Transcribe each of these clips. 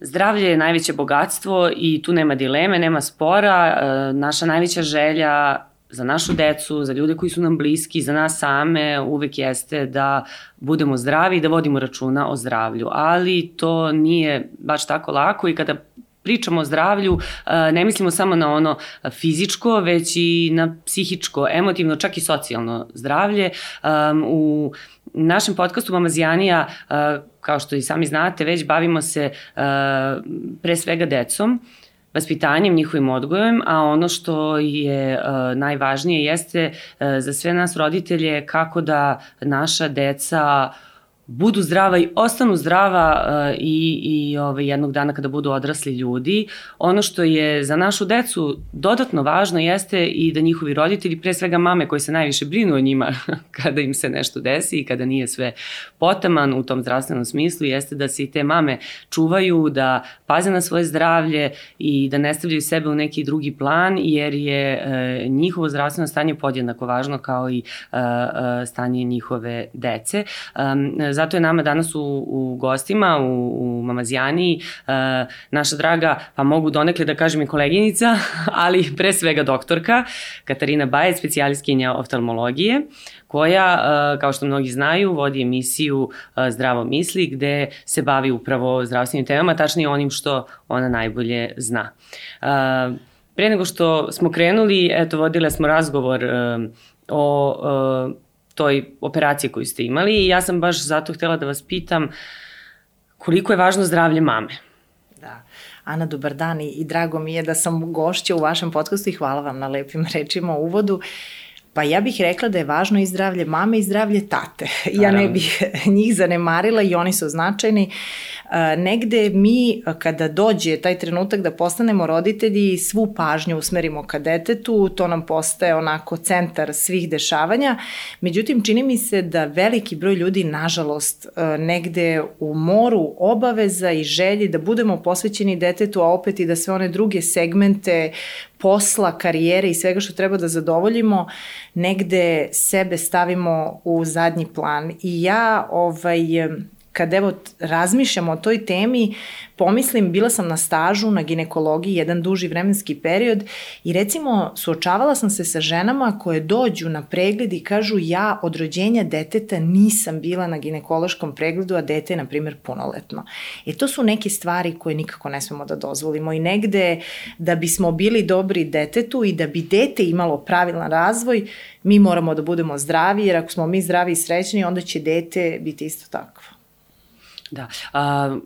Zdravlje je najveće bogatstvo i tu nema dileme, nema spora. E, naša najveća želja za našu decu, za ljude koji su nam bliski, za nas same, uvek jeste da budemo zdravi i da vodimo računa o zdravlju. Ali to nije baš tako lako i kada pričamo o zdravlju, e, ne mislimo samo na ono fizičko, već i na psihičko, emotivno, čak i socijalno zdravlje. U našem podcastu Mamazijanija, e, kao što i sami znate, već bavimo se e, pre svega decom, vaspitanjem, njihovim odgojem, a ono što je uh, najvažnije jeste za sve nas roditelje kako da naša deca uh, budu zdrava i ostanu zdrava uh, i, i ovaj, jednog dana kada budu odrasli ljudi. Ono što je za našu decu dodatno važno jeste i da njihovi roditelji, pre svega mame koje se najviše brinu o njima kada im se nešto desi i kada nije sve potaman u tom zdravstvenom smislu, jeste da se i te mame čuvaju, da paze na svoje zdravlje i da ne stavljaju sebe u neki drugi plan, jer je uh, njihovo zdravstveno stanje podjednako važno kao i uh, stanje njihove dece. Um, zato je nama danas u, u gostima, u, u Mamazijani, uh, naša draga, pa mogu donekle da kažem i koleginica, ali pre svega doktorka, Katarina Bajec, specijalistkinja oftalmologije, koja, uh, kao što mnogi znaju, vodi emisiju uh, Zdravo misli, gde se bavi upravo zdravstvenim temama, tačnije onim što ona najbolje zna. Pre nego što smo krenuli, eto, vodile smo razgovor o toj operaciji koju ste imali i ja sam baš zato htela da vas pitam koliko je važno zdravlje mame. Da. Ana, dobar dan i drago mi je da sam gošća u vašem podcastu i hvala vam na lepim rečima u uvodu. Pa ja bih rekla da je važno i zdravlje mame i zdravlje tate. Ja ne bih njih zanemarila i oni su značajni. Negde mi kada dođe taj trenutak da postanemo roditelji svu pažnju usmerimo ka detetu, to nam postaje onako centar svih dešavanja. Međutim, čini mi se da veliki broj ljudi, nažalost, negde u moru obaveza i želji da budemo posvećeni detetu, a opet i da sve one druge segmente posla, karijere i svega što treba da zadovoljimo, negde sebe stavimo u zadnji plan. I ja ovaj, kad evo razmišljam o toj temi, pomislim, bila sam na stažu na ginekologiji jedan duži vremenski period i recimo suočavala sam se sa ženama koje dođu na pregled i kažu ja od rođenja deteta nisam bila na ginekološkom pregledu, a dete je na primjer punoletno. E to su neke stvari koje nikako ne smemo da dozvolimo i negde da bismo bili dobri detetu i da bi dete imalo pravilan razvoj, mi moramo da budemo zdravi jer ako smo mi zdravi i srećni onda će dete biti isto takvo. Da. A,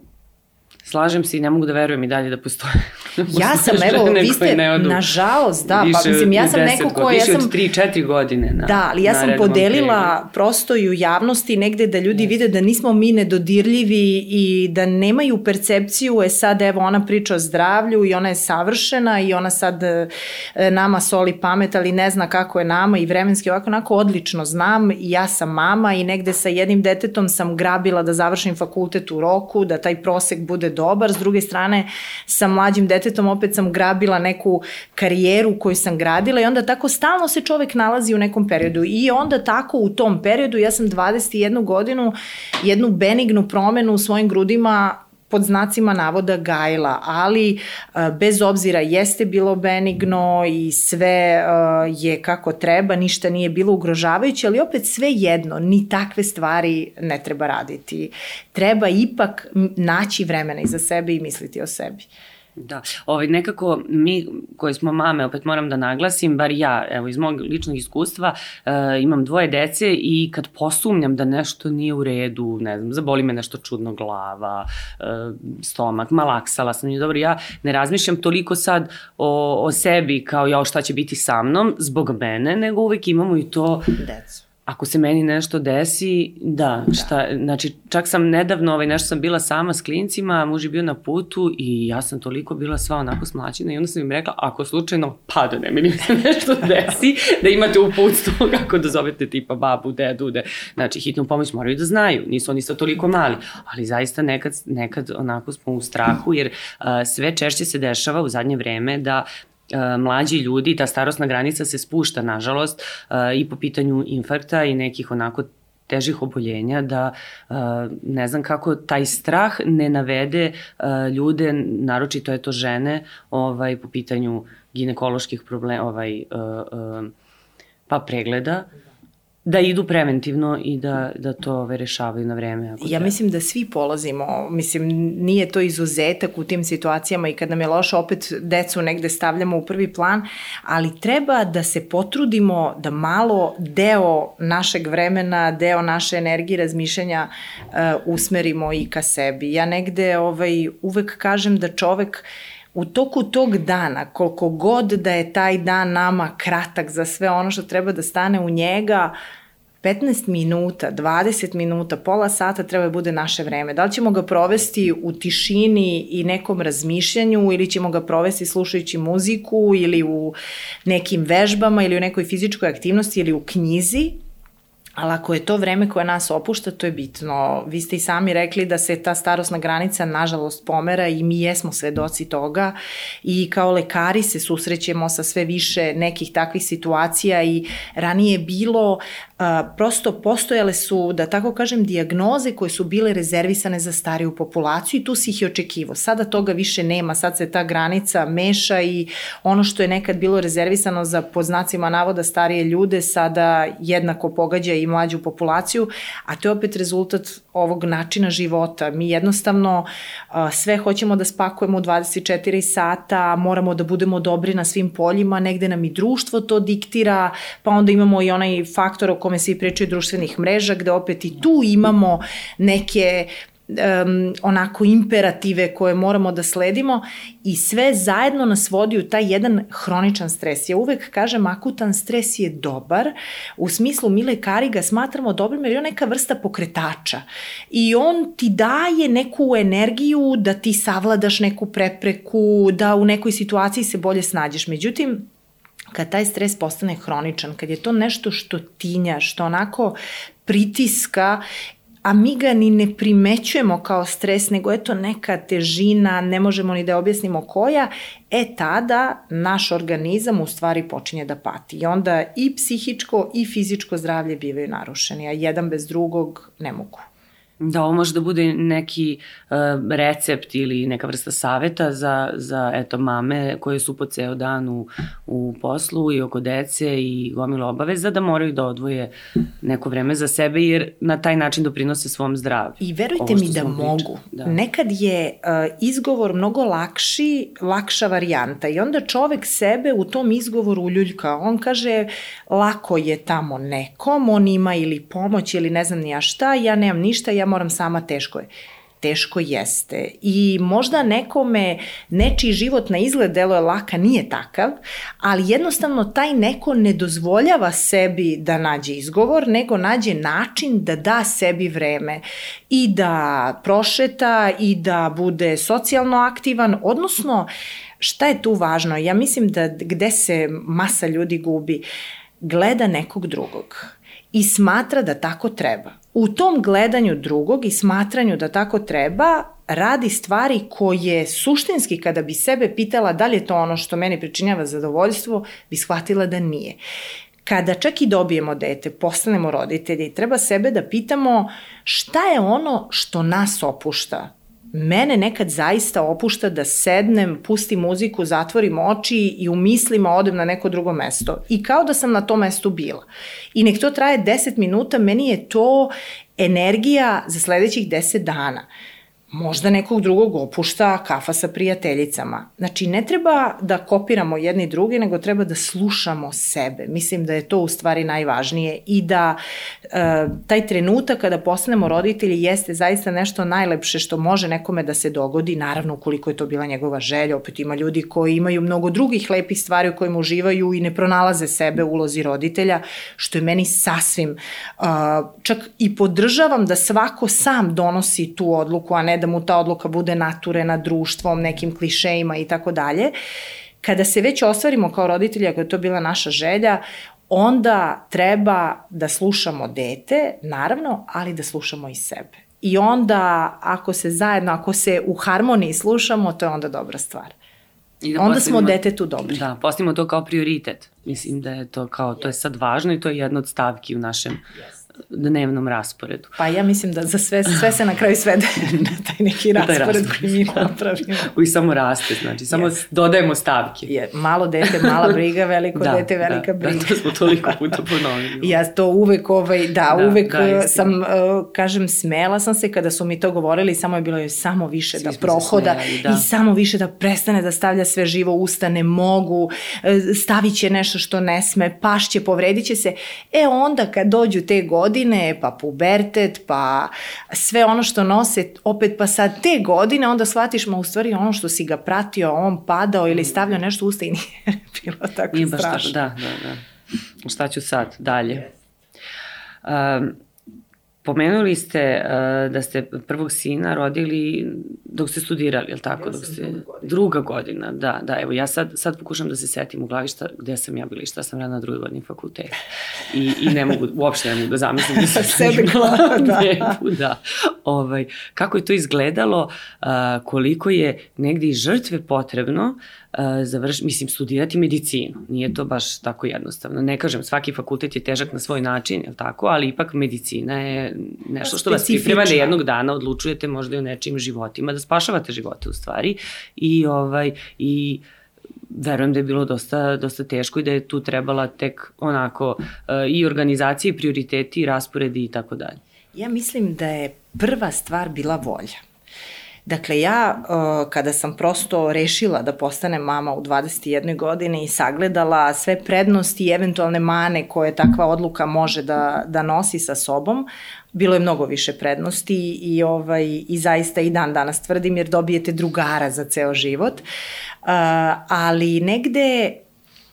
slažem se i ne mogu da verujem i dalje da postoje. ja sam, evo, vi ste, nažalost, da, pa mislim, ja sam neko ko... Više ja sam, od 3-4 godine na Da, ali ja sam podelila pregled. prosto i u javnosti negde da ljudi yes. vide da nismo mi nedodirljivi i da nemaju percepciju, e sad evo ona priča o zdravlju i ona je savršena i ona sad e, nama soli pamet, ali ne zna kako je nama i vremenski ovako, onako odlično znam i ja sam mama i negde sa jednim detetom sam grabila da završim fakultet u roku, da taj prosek bude dobar, s druge strane sa mlađim detetom opet sam grabila neku karijeru koju sam gradila i onda tako stalno se čovek nalazi u nekom periodu. I onda tako u tom periodu ja sam 21 godinu jednu benignu promenu u svojim grudima pod znacima navoda gajila, ali bez obzira jeste bilo benigno i sve je kako treba, ništa nije bilo ugrožavajuće, ali opet sve jedno, ni takve stvari ne treba raditi. Treba ipak naći vremena iza sebe i misliti o sebi. Da, ovaj, nekako mi koji smo mame, opet moram da naglasim, bar ja, evo iz mog ličnog iskustva, uh, imam dvoje dece i kad posumnjam da nešto nije u redu, ne znam, zaboli me nešto čudno glava, uh, stomak, malaksala sam i dobro, ja ne razmišljam toliko sad o, o sebi kao ja šta će biti sa mnom? zbog mene, nego uvek imamo i to Decu ako se meni nešto desi, da, da, šta, znači čak sam nedavno, ovaj, nešto sam bila sama s klincima, muž je bio na putu i ja sam toliko bila sva onako smlaćena i onda sam im rekla, ako slučajno padne, mi se nešto desi, da imate uputstvo kako da zovete tipa babu, dedu, de, znači hitnu pomoć moraju da znaju, nisu oni sad toliko mali, ali zaista nekad, nekad onako smo u strahu, jer uh, sve češće se dešava u zadnje vreme da mlađi ljudi, ta starostna granica se spušta, nažalost, e, i po pitanju infarkta i nekih onako težih oboljenja, da ne znam kako taj strah ne navede ljude, naročito je to žene, ovaj, po pitanju ginekoloških problema, ovaj, pa pregleda, da idu preventivno i da, da to ove, rešavaju na vreme. Ako ja treba. mislim da svi polazimo, mislim, nije to izuzetak u tim situacijama i kad nam je loše, opet decu negde stavljamo u prvi plan, ali treba da se potrudimo da malo deo našeg vremena, deo naše energije razmišljanja uh, usmerimo i ka sebi. Ja negde ovaj, uvek kažem da čovek u toku tog dana, koliko god da je taj dan nama kratak za sve ono što treba da stane u njega, 15 minuta, 20 minuta, pola sata treba da bude naše vreme. Da li ćemo ga provesti u tišini i nekom razmišljanju ili ćemo ga provesti slušajući muziku ili u nekim vežbama ili u nekoj fizičkoj aktivnosti ili u knjizi, Ali ako je to vreme koje nas opušta, to je bitno. Vi ste i sami rekli da se ta starosna granica nažalost pomera i mi jesmo svedoci toga i kao lekari se susrećemo sa sve više nekih takvih situacija i ranije je bilo a, prosto postojale su, da tako kažem, diagnoze koje su bile rezervisane za stariju populaciju i tu si ih i očekivo. Sada toga više nema, sad se ta granica meša i ono što je nekad bilo rezervisano za poznacima navoda starije ljude sada jednako pogađa i mlađu populaciju, a to je opet rezultat ovog načina života. Mi jednostavno a, sve hoćemo da spakujemo u 24 sata, moramo da budemo dobri na svim poljima, negde nam i društvo to diktira, pa onda imamo i onaj faktor kome svi pričaju društvenih mreža, gde opet i tu imamo neke um, onako imperative koje moramo da sledimo i sve zajedno nas vodi u taj jedan hroničan stres. Ja uvek kažem akutan stres je dobar, u smislu mi lekari ga smatramo dobrim jer je on neka vrsta pokretača i on ti daje neku energiju da ti savladaš neku prepreku, da u nekoj situaciji se bolje snađeš. Međutim, kad taj stres postane hroničan, kad je to nešto što tinja, što onako pritiska a mi ga ni ne primećujemo kao stres, nego je to neka težina, ne možemo ni da objasnimo koja, e tada naš organizam u stvari počinje da pati. I onda i psihičko i fizičko zdravlje bivaju narušeni, a jedan bez drugog ne mogu. Da, ovo može da bude neki uh, recept ili neka vrsta saveta za, za eto, mame koje su po ceo dan u, u poslu i oko dece i gomilo obaveza da moraju da odvoje neko vreme za sebe jer na taj način doprinose svom zdravlju. I verujte mi da mogu. Da. Nekad je uh, izgovor mnogo lakši, lakša varijanta i onda čovek sebe u tom izgovoru uljuljka. On kaže lako je tamo nekom, on ima ili pomoć ili ne znam ni ja šta, ja nemam ništa, ja moram sama, teško je teško jeste. I možda nekome nečiji život na izgled deluje laka nije takav, ali jednostavno taj neko ne dozvoljava sebi da nađe izgovor, nego nađe način da da sebi vreme i da prošeta i da bude socijalno aktivan, odnosno šta je tu važno? Ja mislim da gde se masa ljudi gubi, gleda nekog drugog i smatra da tako treba. U tom gledanju drugog i smatranju da tako treba, radi stvari koje suštinski kada bi sebe pitala da li je to ono što meni pričinjava zadovoljstvo, bi shvatila da nije. Kada čak i dobijemo dete, postanemo roditelji, treba sebe da pitamo šta je ono što nas opušta, mene nekad zaista opušta da sednem, pustim muziku, zatvorim oči i u mislima odem na neko drugo mesto. I kao da sam na tom mestu bila. I nek to traje 10 minuta, meni je to energija za sledećih 10 dana možda nekog drugog opušta kafa sa prijateljicama. Znači, ne treba da kopiramo jedni drugi, nego treba da slušamo sebe. Mislim da je to u stvari najvažnije i da e, taj trenutak kada postanemo roditelji jeste zaista nešto najlepše što može nekome da se dogodi, naravno ukoliko je to bila njegova želja, opet ima ljudi koji imaju mnogo drugih lepih stvari u kojima uživaju i ne pronalaze sebe u ulozi roditelja, što je meni sasvim, uh, čak i podržavam da svako sam donosi tu odluku, a ne da mu ta odluka bude naturena društvom, nekim klišejima i tako dalje. Kada se već ostvarimo kao roditelji, ako je to bila naša želja, onda treba da slušamo dete, naravno, ali da slušamo i sebe. I onda, ako se zajedno, ako se u harmoniji slušamo, to je onda dobra stvar. I da onda smo detetu dobri. Da, postavimo to kao prioritet. Mislim da je to kao, to je sad važno i to je jedna od stavki u našem yes dnevnom rasporedu. Pa ja mislim da za sve, sve se na kraju svede na taj neki raspored, taj raspored koji mi da. napravimo. Koji samo raste, znači samo yes. dodajemo stavke. Je, malo dete, mala briga, veliko da, dete, velika da, briga. Da, to smo toliko puta ponovili. ja to uvek, ovaj, da, da uvek da, sam, uh, kažem, smela sam se kada su mi to govorili, samo je bilo je samo više Svi da prohoda smeli, da. i samo više da prestane da stavlja sve živo usta, ne mogu, stavit će nešto što ne sme, pašće, povredit će se. E onda kad dođu te godine, pa pubertet, pa sve ono što nose, opet pa sad te godine, onda shvatiš, ma u stvari ono što si ga pratio, on padao ili stavljao nešto u usta i nije bilo tako nije strašno. Baš tako, da, da, da. Šta ću sad, dalje? Um, Pomenuli ste uh, da ste prvog sina rodili dok ste studirali, je li tako? Ja dok ste, druga godina. Druga godina, da, da. Evo, ja sad, sad pokušam da se setim u glavi šta, gde sam ja bila i šta sam radila na drugoj godini fakulteta. I, I ne mogu, uopšte ne mogu da zamislim da sam sebe glava, da. Nebu, da. Ovaj, kako je to izgledalo, uh, koliko je negde i žrtve potrebno uh, završ, mislim, studirati medicinu. Nije to baš tako jednostavno. Ne kažem, svaki fakultet je težak na svoj način, je tako? Ali ipak medicina je nešto što vas priprema da jednog dana odlučujete možda i o nečim životima, da spašavate živote u stvari. I, ovaj, i verujem da je bilo dosta, dosta teško i da je tu trebala tek onako uh, i organizacija i prioriteti i rasporedi i tako dalje. Ja mislim da je prva stvar bila volja. Dakle, ja kada sam prosto rešila da postanem mama u 21. godine i sagledala sve prednosti i eventualne mane koje takva odluka može da, da nosi sa sobom, bilo je mnogo više prednosti i, ovaj, i zaista i dan danas tvrdim jer dobijete drugara za ceo život. Uh, ali negde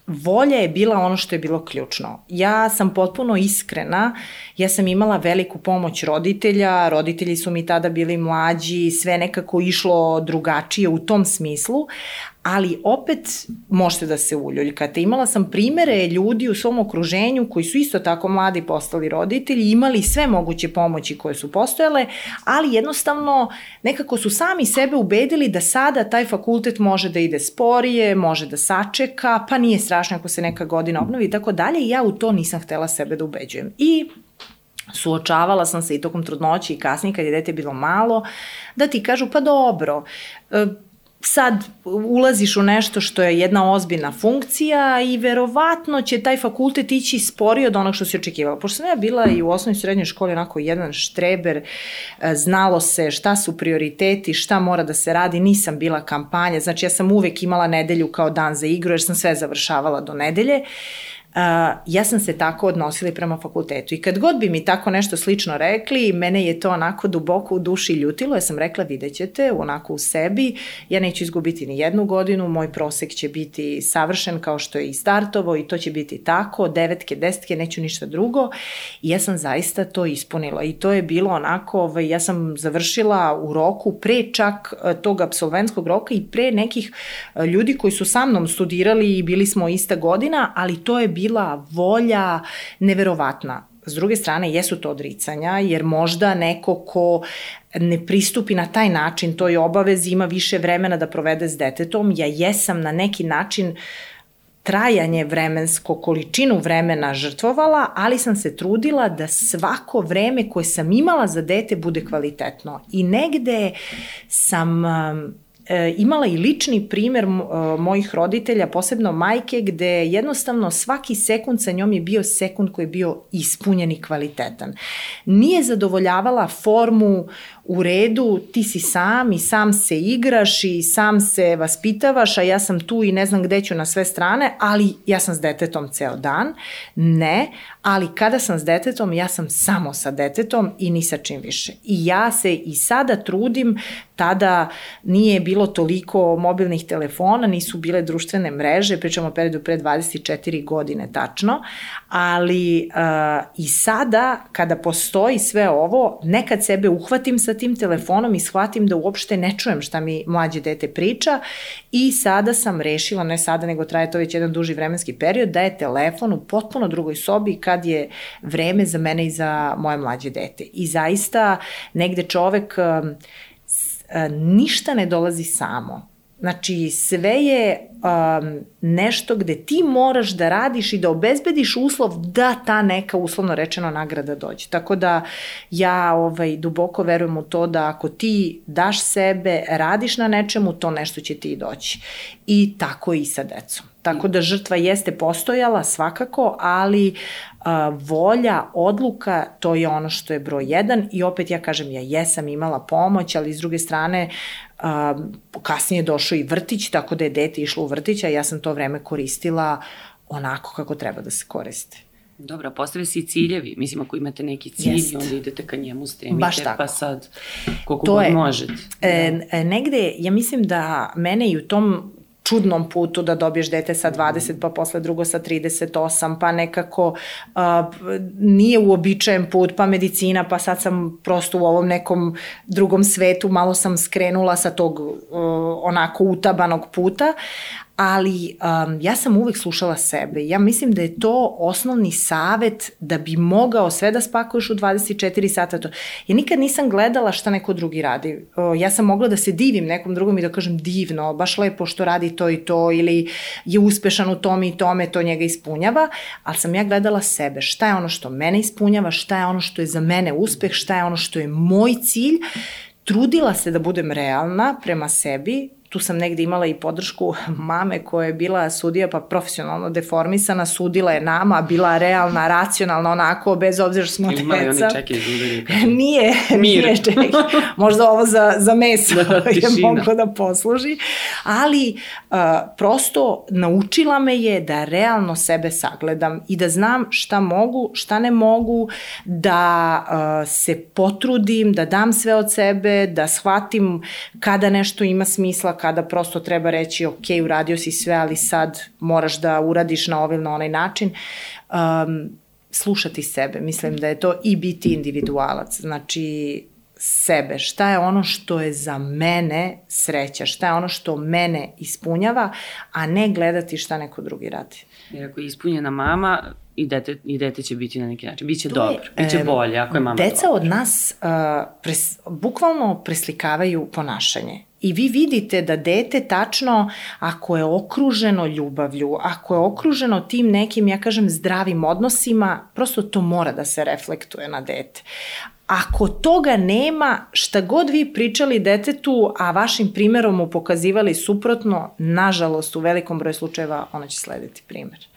volja je bila ono što je bilo ključno. Ja sam potpuno iskrena, ja sam imala veliku pomoć roditelja, roditelji su mi tada bili mlađi, sve nekako išlo drugačije u tom smislu, ali opet možete da se uljuljkate. Imala sam primere ljudi u svom okruženju koji su isto tako mladi postali roditelji, imali sve moguće pomoći koje su postojale, ali jednostavno nekako su sami sebe ubedili da sada taj fakultet može da ide sporije, može da sačeka, pa nije strašno ako se neka godina obnovi i tako dalje i ja u to nisam htela sebe da ubeđujem. I suočavala sam se i tokom trudnoći i kasnije kad je dete bilo malo, da ti kažu pa dobro, sad ulaziš u nešto što je jedna ozbiljna funkcija i verovatno će taj fakultet ići sporije od onog što si očekivala. Pošto sam ja bila i u osnovnoj i srednjoj školi onako jedan štreber, e, znalo se šta su prioriteti, šta mora da se radi, nisam bila kampanja, znači ja sam uvek imala nedelju kao dan za igru jer sam sve završavala do nedelje. Ja sam se tako odnosila prema fakultetu. I kad god bi mi tako nešto slično rekli, mene je to onako duboko u duši ljutilo, ja sam rekla vidjet ćete, onako u sebi, ja neću izgubiti ni jednu godinu, moj prosek će biti savršen kao što je i startovo i to će biti tako, devetke, desetke, neću ništa drugo. I ja sam zaista to ispunila. I to je bilo onako, ovaj, ja sam završila u roku pre čak e, tog absolventskog roka i pre nekih e, ljudi koji su sa mnom studirali i bili smo ista godina, ali to je bilo bila volja neverovatna. S druge strane, jesu to odricanja, jer možda neko ko ne pristupi na taj način toj obavezi ima više vremena da provede s detetom. Ja jesam na neki način trajanje vremensko, količinu vremena žrtvovala, ali sam se trudila da svako vreme koje sam imala za dete bude kvalitetno. I negde sam e, imala i lični primer e, mojih roditelja, posebno majke, gde jednostavno svaki sekund sa njom je bio sekund koji je bio ispunjen i kvalitetan. Nije zadovoljavala formu u redu, ti si sam i sam se igraš i sam se vaspitavaš, a ja sam tu i ne znam gde ću na sve strane, ali ja sam s detetom ceo dan. Ne, ali kada sam s detetom, ja sam samo sa detetom i ni sa čim više. I ja se i sada trudim, tada nije bilo toliko mobilnih telefona, nisu bile društvene mreže, pričamo o periodu pre 24 godine tačno, ali uh, i sada kada postoji sve ovo, nekad sebe uhvatim sa tim telefonom i shvatim da uopšte ne čujem šta mi mlađe dete priča i sada sam rešila, ne sada nego traje to već jedan duži vremenski period, da je telefon u potpuno drugoj sobi kad je vreme za mene i za moje mlađe dete. I zaista negde čovek uh, ništa ne dolazi samo Znači, sve je um, nešto gde ti moraš da radiš i da obezbediš uslov da ta neka uslovno rečeno nagrada dođe. Tako da ja ovaj, duboko verujem u to da ako ti daš sebe, radiš na nečemu, to nešto će ti doći. I tako i sa decom. Tako da žrtva jeste postojala svakako, ali a, volja, odluka, to je ono što je broj jedan i opet ja kažem, ja jesam imala pomoć, ali s druge strane a, kasnije je došao i vrtić, tako da je dete išlo u vrtić, a ja sam to vreme koristila onako kako treba da se koriste. Dobro, postave se i ciljevi. Mislim, ako imate neki cilj, Jest. onda idete ka njemu, stremite, pa sad koliko to god je, možete. E, e, negde, ja mislim da mene i u tom čudnom putu da dobiješ dete sa 20, pa posle drugo sa 38, pa nekako uh, nije uobičajen put, pa medicina, pa sad sam prosto u ovom nekom drugom svetu, malo sam skrenula sa tog uh, onako utabanog puta, ali um, ja sam uvek slušala sebe. Ja mislim da je to osnovni savet da bi mogao sve da spakuješ u 24 sata. To. Ja nikad nisam gledala šta neko drugi radi. Uh, ja sam mogla da se divim nekom drugom i da kažem divno, baš lepo što radi to i to ili je uspešan u tome i tome, to njega ispunjava, ali sam ja gledala sebe. Šta je ono što mene ispunjava, šta je ono što je za mene uspeh, šta je ono što je moj cilj trudila se da budem realna prema sebi, tu sam negde imala i podršku mame koja je bila sudija pa profesionalno deformisana, sudila je nama, bila realna, racionalna, onako, bez obzira što smo deca. Imali oni čekaj zudari? nije, Mir. nije čekaj. Možda ovo za, za meso da, je moglo da posluži, ali uh, prosto naučila me je da realno sebe sagledam i da znam šta mogu, šta ne mogu, da uh, se potrudim, da dam sve od sebe, da shvatim kada nešto ima smisla, kada prosto treba reći ok, uradio si sve, ali sad moraš da uradiš na ovaj na onaj način. Um, slušati sebe, mislim da je to i biti individualac, znači sebe, šta je ono što je za mene sreća, šta je ono što mene ispunjava, a ne gledati šta neko drugi radi. Jer ako je ispunjena mama, i dete, i dete će biti na neki način. Biće to dobro, je, biće bolje ako je mama Deca dobra. od nas uh, pres, bukvalno preslikavaju ponašanje. I vi vidite da dete tačno, ako je okruženo ljubavlju, ako je okruženo tim nekim, ja kažem, zdravim odnosima, prosto to mora da se reflektuje na dete. Ako toga nema, šta god vi pričali detetu, a vašim primerom mu pokazivali suprotno, nažalost, u velikom broju slučajeva ona će slediti primer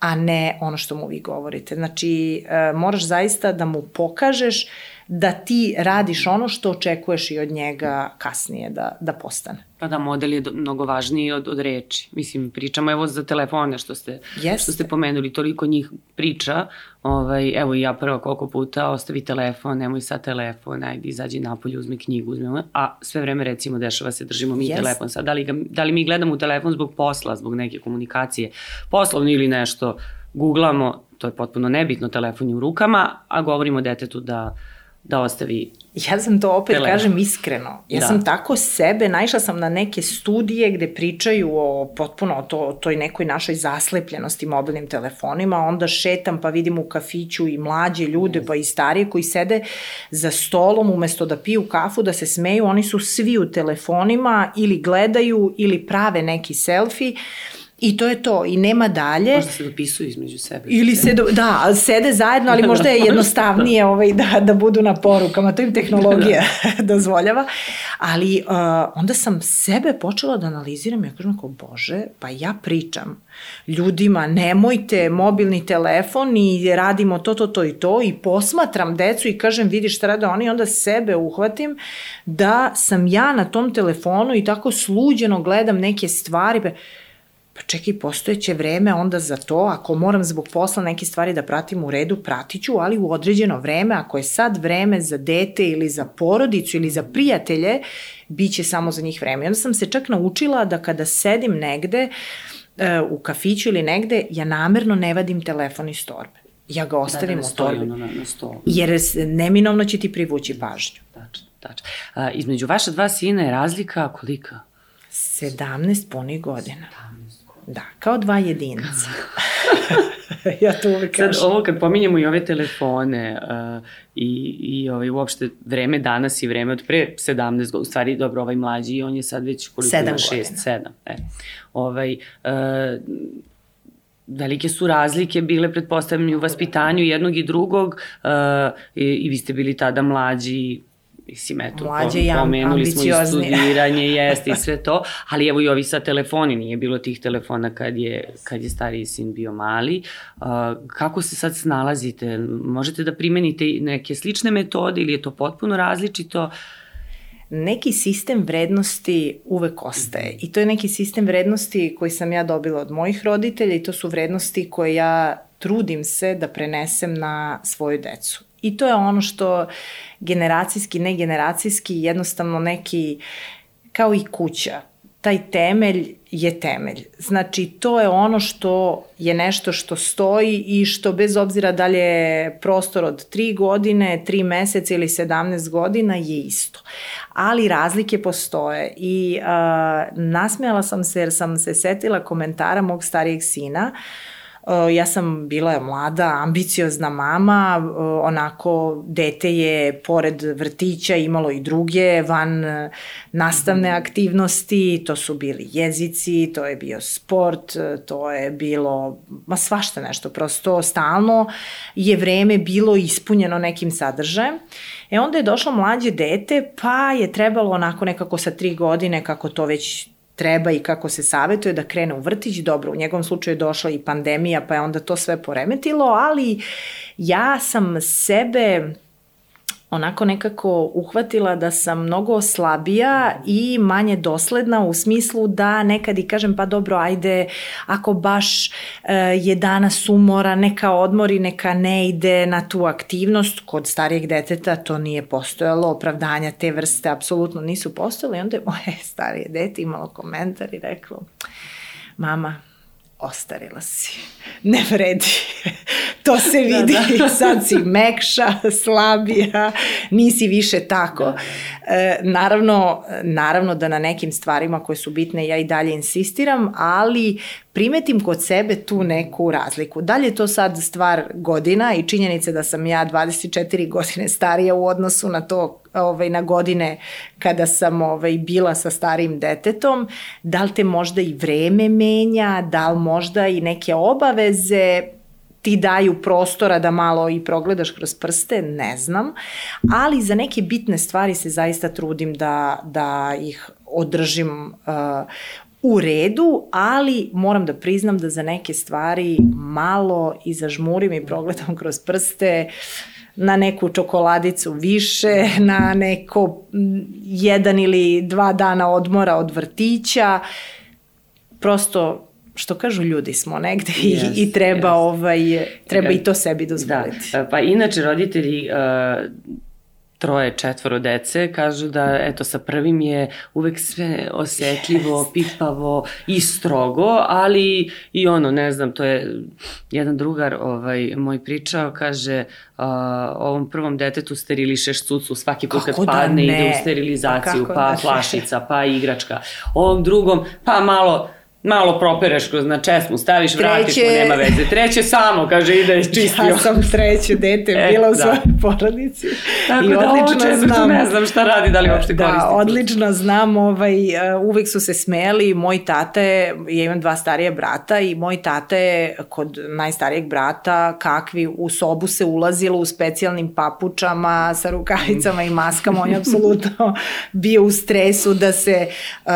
a ne ono što mu vi govorite. Znači, e, moraš zaista da mu pokažeš da ti radiš ono što očekuješ i od njega kasnije da, da postane. Pa da, model je mnogo važniji od, od reči. Mislim, pričamo evo za telefone što ste, Jeste. što ste pomenuli, toliko njih priča, ovaj, evo i ja prvo koliko puta ostavi telefon, nemoj sad telefon, ajde izađi napolje, uzmi knjigu, uzmi, a sve vreme recimo dešava se, držimo mi Jeste. telefon sad, da li, ga, da li mi gledamo u telefon zbog posla, zbog neke komunikacije, poslovno ili nešto, googlamo, to je potpuno nebitno, telefon je u rukama, a govorimo detetu da da ostavi Ja sam to opet telefon. kažem iskreno. Ja da. sam tako sebe, naišla sam na neke studije gde pričaju o potpuno o, to, o toj nekoj našoj zaslepljenosti mobilnim telefonima, onda šetam pa vidim u kafiću i mlađe ljude pa i starije koji sede za stolom umesto da piju kafu, da se smeju, oni su svi u telefonima ili gledaju ili prave neki selfie I to je to, i nema dalje. Možda se dopisuju između sebe. Ili se, do, da, sede zajedno, ali možda je jednostavnije ovaj, da, da budu na porukama, to im tehnologija da. dozvoljava. Ali uh, onda sam sebe počela da analiziram i ja kažem kao, bože, pa ja pričam ljudima, nemojte mobilni telefon i radimo to, to, to i to i posmatram decu i kažem, vidi šta rade oni, onda sebe uhvatim da sam ja na tom telefonu i tako sluđeno gledam neke stvari, pa pa čekaj, postojeće vreme onda za to, ako moram zbog posla neke stvari da pratim u redu, pratiću, ali u određeno vreme, ako je sad vreme za dete ili za porodicu ili za prijatelje, bit će samo za njih vreme. I onda sam se čak naučila da kada sedim negde, e, u kafiću ili negde, ja namerno ne vadim telefon iz torbe. Ja ga ostavim da, da u torbi. Na, na stolu. Jer neminovno će ti privući pažnju. Tačno, tačno. A, između vaša dva sina je razlika kolika? 17 punih godina. 17 Da, kao dva jedinca. ja to uvek kažem. Sad, ovo kad pominjemo i ove telefone uh, i, i ovaj, uopšte vreme danas i vreme od pre 17 godina, u stvari dobro, ovaj mlađi, on je sad već koliko 7 ima, 6, 7. E. Ovaj, uh, velike su razlike bile, pretpostavljam, u vaspitanju jednog i drugog uh, i, i vi ste bili tada mlađi, mislim, eto, Mlađe po, pomenuli smo i studiranje, jeste i sve to, ali evo i ovi sa telefoni, nije bilo tih telefona kad je, kad je stariji sin bio mali. Uh, kako se sad snalazite? Možete da primenite neke slične metode ili je to potpuno različito? Neki sistem vrednosti uvek ostaje i to je neki sistem vrednosti koji sam ja dobila od mojih roditelja i to su vrednosti koje ja trudim se da prenesem na svoju decu. I to je ono što generacijski, ne generacijski, jednostavno neki, kao i kuća, taj temelj je temelj. Znači, to je ono što je nešto što stoji i što bez obzira da li je prostor od 3 godine, 3 meseca ili 17 godina je isto. Ali razlike postoje i uh, nasmijala sam se jer sam se setila komentara mog starijeg sina uh, ja sam bila mlada, ambiciozna mama, uh, onako dete je pored vrtića imalo i druge van uh, nastavne aktivnosti, to su bili jezici, to je bio sport, to je bilo, ma svašta nešto, prosto stalno je vreme bilo ispunjeno nekim sadržajem. E onda je došlo mlađe dete, pa je trebalo onako nekako sa tri godine, kako to već treba i kako se savetuje da krene u vrtić. Dobro, u njegovom slučaju je došla i pandemija, pa je onda to sve poremetilo, ali ja sam sebe onako nekako uhvatila da sam mnogo slabija i manje dosledna u smislu da nekad i kažem pa dobro ajde ako baš e, je danas umora neka odmori neka ne ide na tu aktivnost. Kod starijeg deteta to nije postojalo opravdanja te vrste apsolutno nisu postojale i onda je moje starije dete imalo komentar i reklo mama ostarila si. Ne vredi. to se da, vidi. Da, da. Sad si mekša, slabija, nisi više tako. Da. E, naravno, naravno da na nekim stvarima koje su bitne ja i dalje insistiram, ali primetim kod sebe tu neku razliku. Da li je to sad stvar godina i činjenice da sam ja 24 godine starija u odnosu na to ovaj, na godine kada sam ovaj, bila sa starim detetom, da li te možda i vreme menja, da li možda i neke obaveze ti daju prostora da malo i progledaš kroz prste, ne znam, ali za neke bitne stvari se zaista trudim da, da ih održim uh, u redu, ali moram da priznam da za neke stvari malo i zažmurim i progledam kroz prste na neku čokoladicu više, na neko jedan ili dva dana odmora od vrtića. Prosto što kažu ljudi smo negde yes, i, i treba yes. ovaj treba i to sebi dozvoliti. Da. Pa inače roditelji uh, troje, četvoro dece, kažu da eto sa prvim je uvek sve osetljivo, yes. pipavo i strogo, ali i ono, ne znam, to je jedan drugar ovaj, moj pričao, kaže uh, ovom prvom detetu sterilišeš cucu svaki put kad da padne ne? ide u sterilizaciju, pa, pa da flašica, pa igračka. Ovom drugom, pa malo malo propereš kroz na česmu, staviš, treće... vratiš mu, nema veze. Treće samo, kaže, ide čistio. Ja sam treće dete e, bila u da. svojoj porodici. Tako I da odlično znam, ne znam šta radi, da li uopšte da, koristi. Da, odlično znam, ovaj, e, uvek su se smeli, moj tata je, ja imam dva starije brata i moj tata je kod najstarijeg brata kakvi u sobu se ulazilo u specijalnim papučama sa rukavicama i maskama, on je apsolutno bio u stresu da se uh,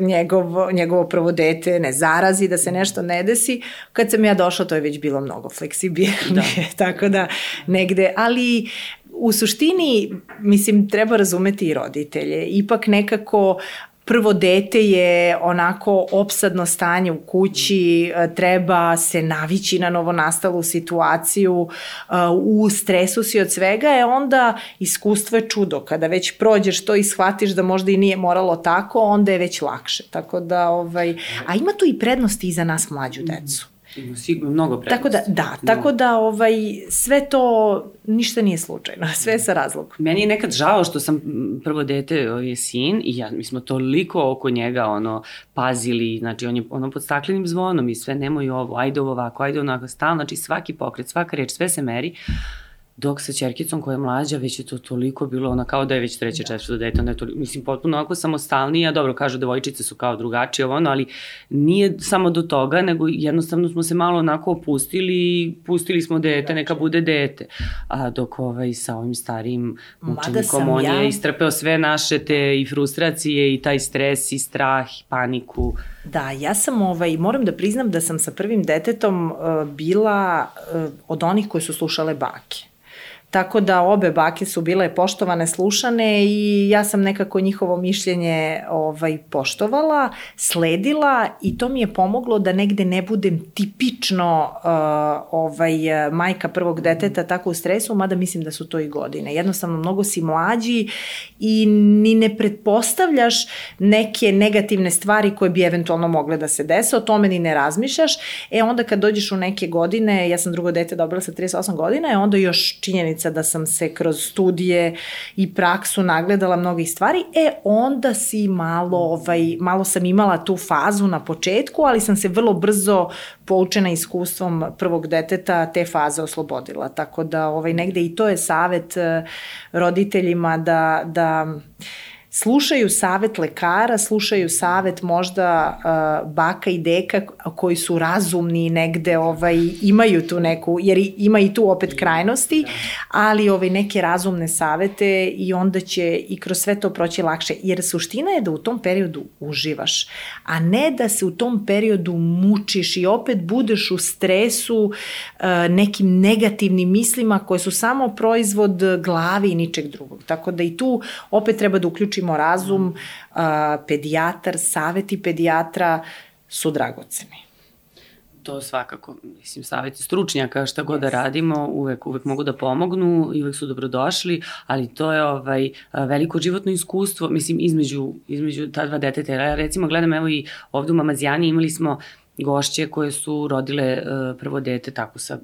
njegov, njegovo prvo dete ne zarazi, da se nešto ne desi. Kad sam ja došla, to je već bilo mnogo fleksibilnije, da. tako da negde, ali u suštini, mislim, treba razumeti i roditelje. Ipak nekako prvo dete je onako opsadno stanje u kući, e, treba se navići na novonastalu situaciju, e, u stresu si od svega, je onda iskustvo je čudo. Kada već prođeš to i shvatiš da možda i nije moralo tako, onda je već lakše. Tako da, ovaj, a ima tu i prednosti i za nas mlađu decu. Sigurno mnogo prednosti. Tako da, da, da, tako da ovaj, sve to, ništa nije slučajno, sve je sa razlogom. Meni je nekad žao što sam prvo dete, ovaj je sin i ja, mi smo toliko oko njega ono, pazili, znači on je ono pod staklenim zvonom i sve nemoj ovo, ajde ovo ovako, ajde onako, stalno, znači svaki pokret, svaka reč, sve se meri. Dok sa čerkicom koja je mlađa, već je to toliko bilo, ona kao da je već treće, da. četvrto dete, onda je to, mislim, potpuno onako samostalnija, dobro, kažu devojčice su kao drugačije, ono, ali nije samo do toga, nego jednostavno smo se malo onako opustili, pustili smo dete, neka bude dete. A dok ovaj, sa ovim starijim učenikom, on ja... je istrpeo sve naše te i frustracije i taj stres i strah i paniku. Da, ja sam, ovaj, moram da priznam da sam sa prvim detetom uh, bila uh, od onih koji su slušale bake. Tako da obe bake su bile poštovane, slušane i ja sam nekako njihovo mišljenje ovaj poštovala, sledila i to mi je pomoglo da negde ne budem tipično uh, ovaj majka prvog deteta tako u stresu, mada mislim da su to i godine. Jednostavno mnogo si mlađi i ni ne pretpostavljaš neke negativne stvari koje bi eventualno mogle da se dese, o tome ni ne razmišljaš. E onda kad dođeš u neke godine, ja sam drugo dete dobila sa 38 godina, e onda još činjenica činjenica da sam se kroz studije i praksu nagledala mnogih stvari, e onda si malo, ovaj, malo sam imala tu fazu na početku, ali sam se vrlo brzo poučena iskustvom prvog deteta te faze oslobodila. Tako da ovaj, negde i to je savet eh, roditeljima da, da slušaju savet lekara, slušaju savet možda uh, baka i deka koji su razumni negde ovaj, imaju tu neku, jer ima i tu opet krajnosti, ali ovaj, neke razumne savete i onda će i kroz sve to proći lakše. Jer suština je da u tom periodu uživaš, a ne da se u tom periodu mučiš i opet budeš u stresu uh, nekim negativnim mislima koje su samo proizvod glavi i ničeg drugog. Tako da i tu opet treba da uključimo uključimo razum, a, pedijatar, saveti pedijatra su dragoceni. To svakako, mislim, saveti stručnjaka, šta god yes. da radimo, uvek, uvek mogu da pomognu i uvek su dobrodošli, ali to je ovaj, veliko životno iskustvo, mislim, između, između ta dva deteta. Ja recimo gledam, evo i ovde u Mamazijani imali smo gošće koje su rodile uh, prvo dete tako sa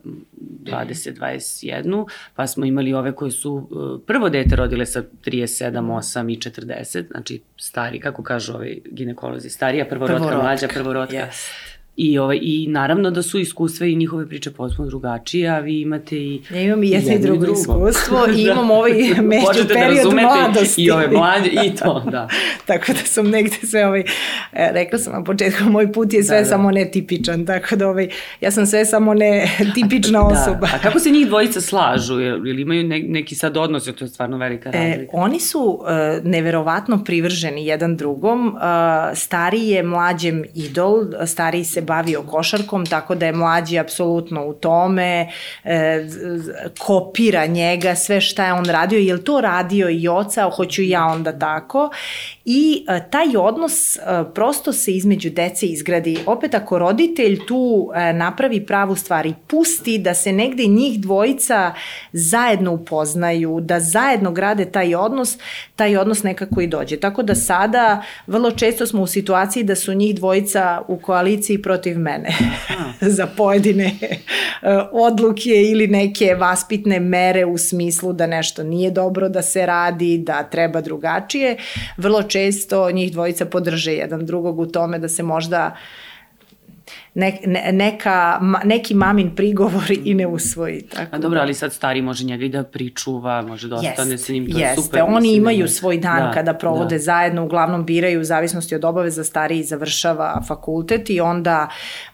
20-21, pa smo imali ove koje su uh, prvo dete rodile sa 37, 8 i 40, znači stari, kako kažu ovi ginekolozi, starija prvorotka, prvorotka. mlađa prvorotka. Yes. I, ovaj, I naravno da su iskustva i njihove priče potpuno drugačije, a vi imate i... Ja imam i jedno i drugo, drugo iskustvo i da. imam ovaj među da period da mladosti. I ove mlađe, i to, da. tako da sam negde sve ovaj, e, rekla sam na početku, moj put je sve da, da. samo netipičan, tako da ovaj, ja sam sve samo ne tipična da. osoba. A kako se njih dvojica slažu? Ili imaju ne, neki sad odnos, to je stvarno velika e, razlika? E, oni su uh, neverovatno privrženi jedan drugom. Uh, stariji je mlađem idol, stariji se bavio košarkom, tako da je mlađi apsolutno u tome, e, kopira njega, sve šta je on radio, je li to radio i oca, hoću ja onda tako. I e, taj odnos e, prosto se između dece izgradi. Opet ako roditelj tu e, napravi pravu stvar i pusti da se negde njih dvojica zajedno upoznaju, da zajedno grade taj odnos, taj odnos nekako i dođe. Tako da sada vrlo često smo u situaciji da su njih dvojica u koaliciji protiv protiv mene za pojedine e, odluke ili neke vaspitne mere u smislu da nešto nije dobro da se radi, da treba drugačije. Vrlo često njih dvojica podrže jedan drugog u tome da se možda ne, ne, neka, neki mamin prigovor i ne usvoji. Tako. A dobro, ali sad stari može njega i da pričuva, može da ostane jest, sa njim, to jeste. je super. Oni imaju svoj dan da, kada provode da. zajedno, uglavnom biraju u zavisnosti od obaveza stariji završava fakultet i onda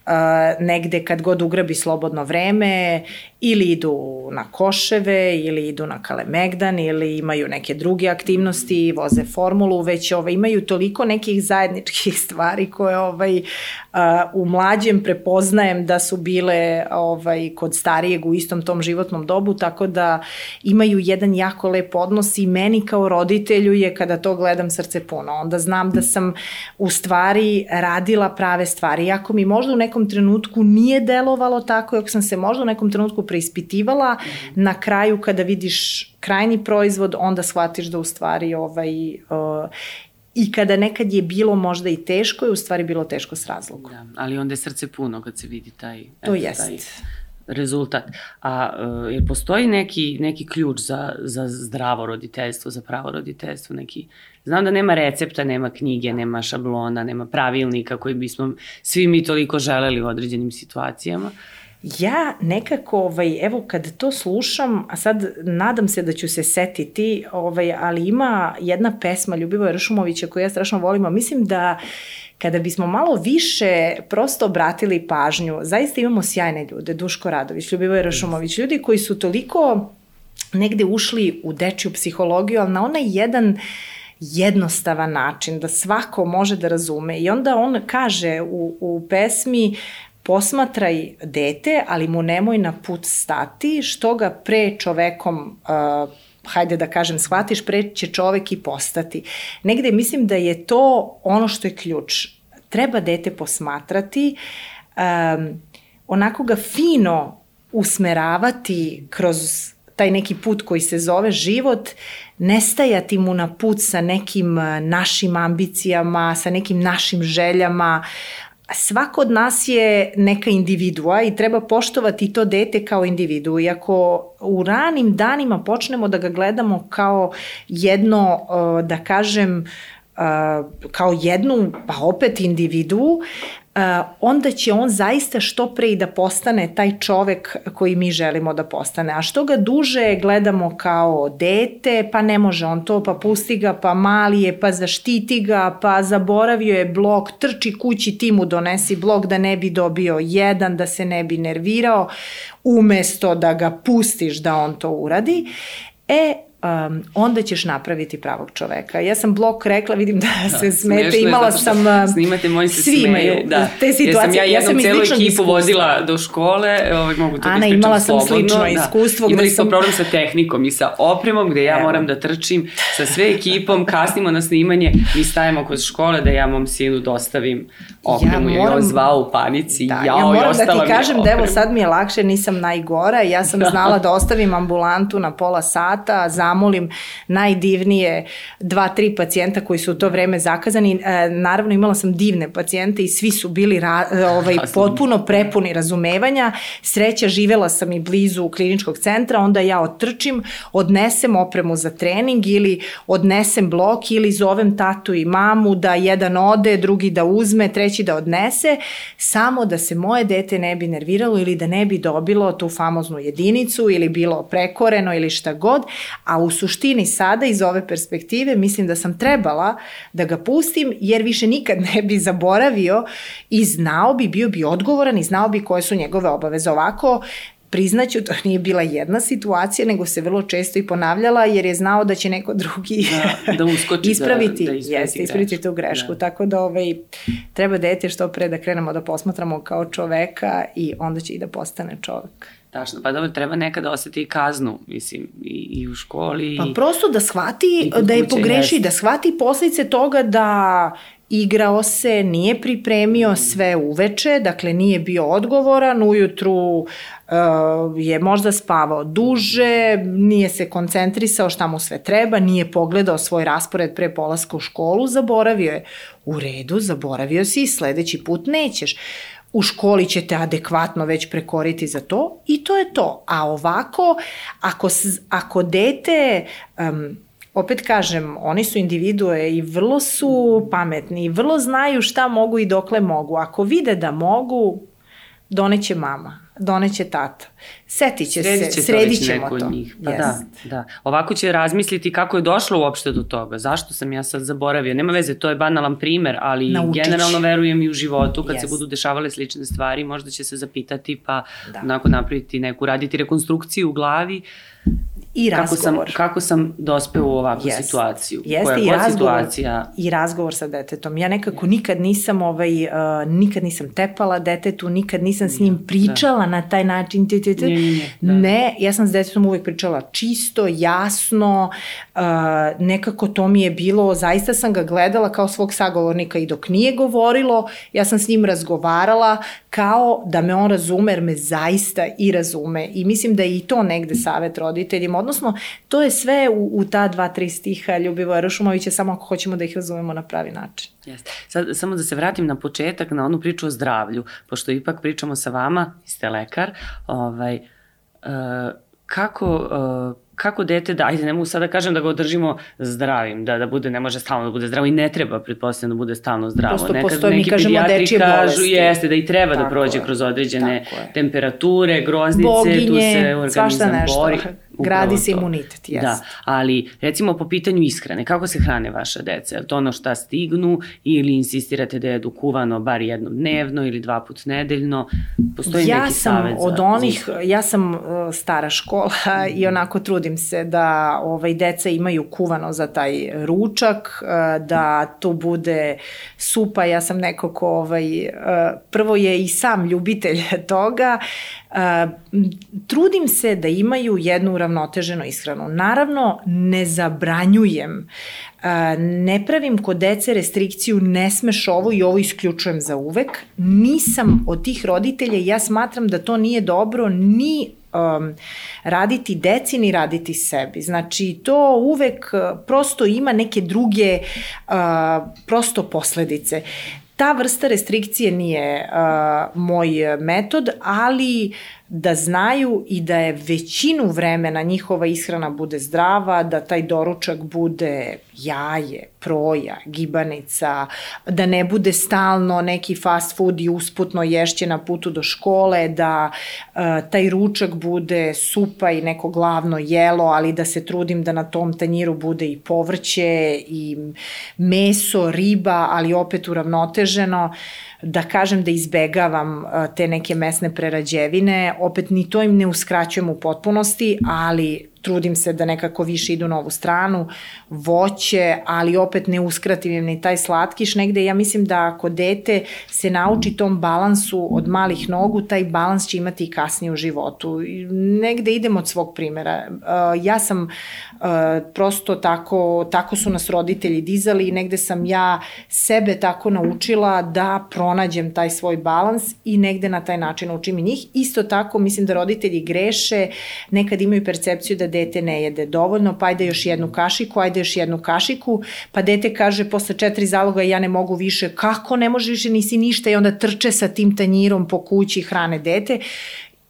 uh, negde kad god ugrabi slobodno vreme ili idu na koševe ili idu na Kalemegdan ili imaju neke druge aktivnosti, voze formulu, već ovaj, imaju toliko nekih zajedničkih stvari koje ovaj, uh, u mlađem prepoznajem da su bile ovaj, kod starijeg u istom tom životnom dobu, tako da imaju jedan jako lep odnos i meni kao roditelju je kada to gledam srce puno. Onda znam da sam u stvari radila prave stvari. Iako mi možda u nekom trenutku nije delovalo tako, ako sam se možda u nekom trenutku preispitivala, na kraju kada vidiš krajni proizvod, onda shvatiš da u stvari ovaj, uh, i kada nekad je bilo možda i teško, je u stvari bilo teško s razlogom. Da, ali onda je srce puno kad se vidi taj, to jest. taj rezultat. A uh, jer postoji neki, neki ključ za, za zdravo roditeljstvo, za pravo roditeljstvo, neki Znam da nema recepta, nema knjige, nema šablona, nema pravilnika koji bismo svi mi toliko želeli u određenim situacijama. Ja nekako, ovaj, evo kad to slušam, a sad nadam se da ću se setiti, ovaj, ali ima jedna pesma Ljubivoja Ršumovića koju ja strašno volim, a mislim da kada bismo malo više prosto obratili pažnju, zaista imamo sjajne ljude, Duško Radović, Ljubivoj Rašumović, ljudi koji su toliko negde ušli u dečju psihologiju, ali na onaj jedan jednostavan način da svako može da razume. I onda on kaže u, u pesmi posmatraj dete, ali mu nemoj na put stati, što ga pre čovekom uh, hajde da kažem, shvatiš, pre će čovek i postati. Negde mislim da je to ono što je ključ. Treba dete posmatrati, um, onako ga fino usmeravati kroz taj neki put koji se zove život, nestajati mu na put sa nekim našim ambicijama, sa nekim našim željama, svako od nas je neka individua i treba poštovati to dete kao individu. I ako u ranim danima počnemo da ga gledamo kao jedno, da kažem, kao jednu, pa opet individu, onda će on zaista što pre i da postane taj čovek koji mi želimo da postane. A što ga duže gledamo kao dete, pa ne može on to, pa pusti ga, pa mali je, pa zaštiti ga, pa zaboravio je blok, trči kući, ti mu donesi blok da ne bi dobio jedan, da se ne bi nervirao, umesto da ga pustiš da on to uradi. E, um, onda ćeš napraviti pravog čoveka. Ja sam blok rekla, vidim da, da se smete, imala sam... Snimate, moji se svi imaju da. te situacije. Ja sam ja jednom ja celu ekipu iskustvo. vozila do škole, ovaj, mogu to Ana, da imala sam slobodno. slično da. iskustvo. Imali smo sam... problem sa tehnikom i sa opremom gde ja Evo. moram da trčim sa sve ekipom, kasnimo na snimanje, mi stajemo kod škole da ja mom sinu dostavim opremu, ja moram, zvao u panici, da, jao, ja moram da ti kažem da evo sad mi je lakše, nisam najgora, ja sam znala da ostavim ambulantu na pola sata, zamolim najdivnije dva, tri pacijenta koji su u to vreme zakazani. E, naravno imala sam divne pacijente i svi su bili ra, e, ovaj, potpuno prepuni razumevanja. Sreća, živela sam i blizu kliničkog centra, onda ja otrčim, odnesem opremu za trening ili odnesem blok ili zovem tatu i mamu da jedan ode, drugi da uzme, treći da odnese, samo da se moje dete ne bi nerviralo ili da ne bi dobilo tu famoznu jedinicu ili bilo prekoreno ili šta god, a u suštini sada iz ove perspektive mislim da sam trebala da ga pustim jer više nikad ne bi zaboravio i znao bi, bio bi odgovoran i znao bi koje su njegove obaveze. Ovako priznaću, to nije bila jedna situacija, nego se vrlo često i ponavljala, jer je znao da će neko drugi da, da uskoči, ispraviti, da, da jeste, ispraviti tu grešku. Da. Tako da ovaj, treba dete što pre da krenemo da posmatramo kao čoveka i onda će i da postane čovek. Tačno, pa dobro, treba nekada osjeti kaznu, mislim, i, i u školi. Pa prosto da shvati da je pogreši, jest. da shvati posljedice toga da igrao se, nije pripremio sve uveče, dakle nije bio odgovoran, ujutru uh, je možda spavao duže, nije se koncentrisao šta mu sve treba, nije pogledao svoj raspored pre polaska u školu, zaboravio je. U redu, zaboravio si i sledeći put nećeš u školi ćete adekvatno već prekoriti za to i to je to. A ovako, ako, ako dete, um, opet kažem, oni su individue i vrlo su pametni i vrlo znaju šta mogu i dokle mogu. Ako vide da mogu, doneće mama doneće tata. Setit će sredit će se, sredit ćemo to. Njih. Pa yes. da, da. Ovako će razmisliti kako je došlo uopšte do toga. Zašto sam ja sad zaboravio? Nema veze, to je banalan primer, ali Naučić. generalno verujem i u životu kad yes. se budu dešavale slične stvari, možda će se zapitati pa da. onako napraviti neku, raditi rekonstrukciju u glavi I razgovor. Kako sam, kako sam dospeo u ovakvu yes. situaciju? Jeste Koja i razgovor, situacija? i razgovor sa detetom. Ja nekako nikad nisam, ovaj, uh, nikad nisam tepala detetu, nikad nisam s njim da. pričala da. na taj način. T, t, t. Da. ne, ja sam s detetom uvek pričala čisto, jasno, uh, nekako to mi je bilo, zaista sam ga gledala kao svog sagovornika i dok nije govorilo, ja sam s njim razgovarala kao da me on razume, jer me zaista i razume. I mislim da je i to negde savet roditeljima, Odnosno, to je sve u, u ta dva, tri stiha Ljubivoja Rušumovića, samo ako hoćemo da ih razumemo na pravi način. Jeste. Sad, samo da se vratim na početak, na onu priču o zdravlju, pošto ipak pričamo sa vama, ste lekar, ovaj, uh, kako, uh, kako dete da, ajde, ne mogu sada da kažem da ga održimo zdravim, da, da bude, ne može stalno da bude zdravo i ne treba, pretpostavljam, da bude stalno zdravo. Prosto Nekad, postoji, mi kažemo, dečije kažu, bolesti. Jeste, da i treba da Tako da prođe je. kroz određene temperature, groznice, Boginje, tu se organizam bori. Gradi se imunitet, jes. Da, ali recimo po pitanju ishrane, kako se hrane vaša deca? Je to ono šta stignu ili insistirate da jedu kuvano bar jednom dnevno ili dva put nedeljno? Postoji ja neki sam od onih, ja sam uh, stara škola i onako trudim se da ovaj, deca imaju kuvano za taj ručak, uh, da to bude supa, ja sam neko ko ovaj, uh, prvo je i sam ljubitelj toga, trudim se da imaju jednu uravnoteženu ishranu. Naravno, ne zabranjujem, ne pravim kod dece restrikciju ne smeš ovo i ovo isključujem za uvek. Nisam od tih roditelja i ja smatram da to nije dobro ni um, raditi deci ni raditi sebi. Znači to uvek prosto ima neke druge uh, prosto posledice. Ta vrsta restrikcije nije uh, moj metod, ali da znaju i da je većinu vremena njihova ishrana bude zdrava, da taj doručak bude jaje, proja, gibanica, da ne bude stalno neki fast food i usputno ješće na putu do škole, da uh, taj ručak bude supa i neko glavno jelo, ali da se trudim da na tom tanjiru bude i povrće i meso, riba, ali opet uravnoteženo. Uh, da kažem da izbegavam te neke mesne prerađevine, opet ni to im ne uskraćujem u potpunosti, ali trudim se da nekako više idu na ovu stranu, voće, ali opet ne uskratim im ni taj slatkiš, negde ja mislim da ako dete se nauči tom balansu od malih nogu, taj balans će imati i kasnije u životu. Negde idem od svog primera. Ja sam prosto tako, tako su nas roditelji dizali i negde sam ja sebe tako naučila da pronađem taj svoj balans i negde na taj način učim i njih. Isto tako mislim da roditelji greše, nekad imaju percepciju da dete ne jede dovoljno, pa ajde još jednu kašiku, ajde još jednu kašiku, pa dete kaže posle četiri zaloga ja ne mogu više, kako ne može više, nisi ništa i onda trče sa tim tanjirom po kući hrane dete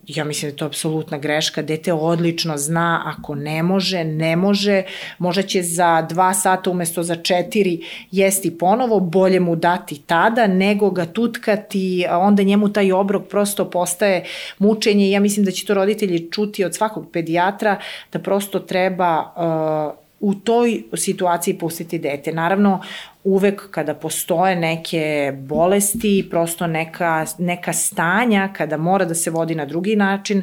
ja mislim da je to apsolutna greška, dete odlično zna, ako ne može, ne može, možda će za dva sata umesto za četiri jesti ponovo, bolje mu dati tada, nego ga tutkati, a onda njemu taj obrok prosto postaje mučenje. Ja mislim da će to roditelji čuti od svakog pedijatra, da prosto treba uh, u toj situaciji pustiti dete. Naravno, uvek kada postoje neke bolesti, prosto neka, neka stanja kada mora da se vodi na drugi način,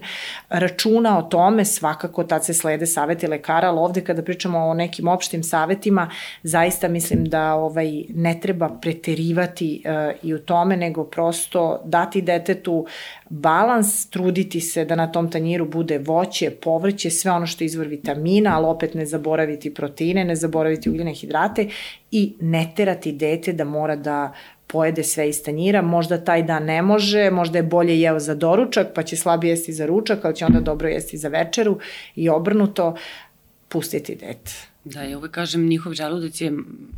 računa o tome, svakako tad se slede saveti lekara, ali ovde kada pričamo o nekim opštim savetima, zaista mislim da ovaj ne treba preterivati uh, i u tome, nego prosto dati detetu balans, truditi se da na tom tanjiru bude voće, povrće, sve ono što je izvor vitamina, ali opet ne zaboraviti proteine, ne zaboraviti ugljene hidrate i ne terati dete da mora da pojede sve iz tanjira, možda taj dan ne može, možda je bolje jeo za doručak, pa će slabije jesti za ručak, ali će onda dobro jesti za večeru i obrnuto, pustiti dete. Da, ja uvek kažem, njihov želudac je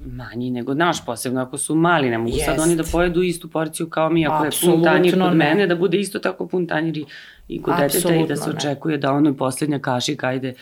manji nego naš, posebno ako su mali, ne mogu Jest. sad oni da pojedu istu porciju kao mi, ako Absolutno je pun tanjir kod ne. mene, da bude isto tako pun tanjir i, i kod deteta i da se očekuje ne. da ono je poslednja kašika, ajde,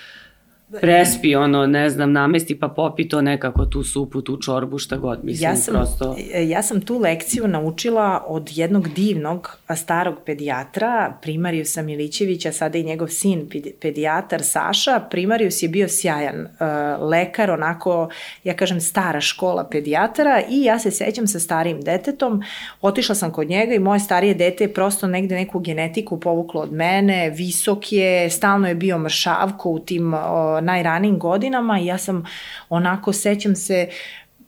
prespi ono, ne znam, namesti pa popi to nekako tu supu, tu čorbu, šta god, mislim, ja sam, prosto... Ja sam tu lekciju naučila od jednog divnog starog pedijatra, Primarius Milićevića, sada i njegov sin, pedijatar Saša. Primarius je bio sjajan uh, lekar, onako, ja kažem, stara škola pedijatara i ja se sećam sa starijim detetom, otišla sam kod njega i moje starije dete je prosto negde neku genetiku povuklo od mene, visok je, stalno je bio mršavko u tim najranijim godinama i ja sam onako sećam se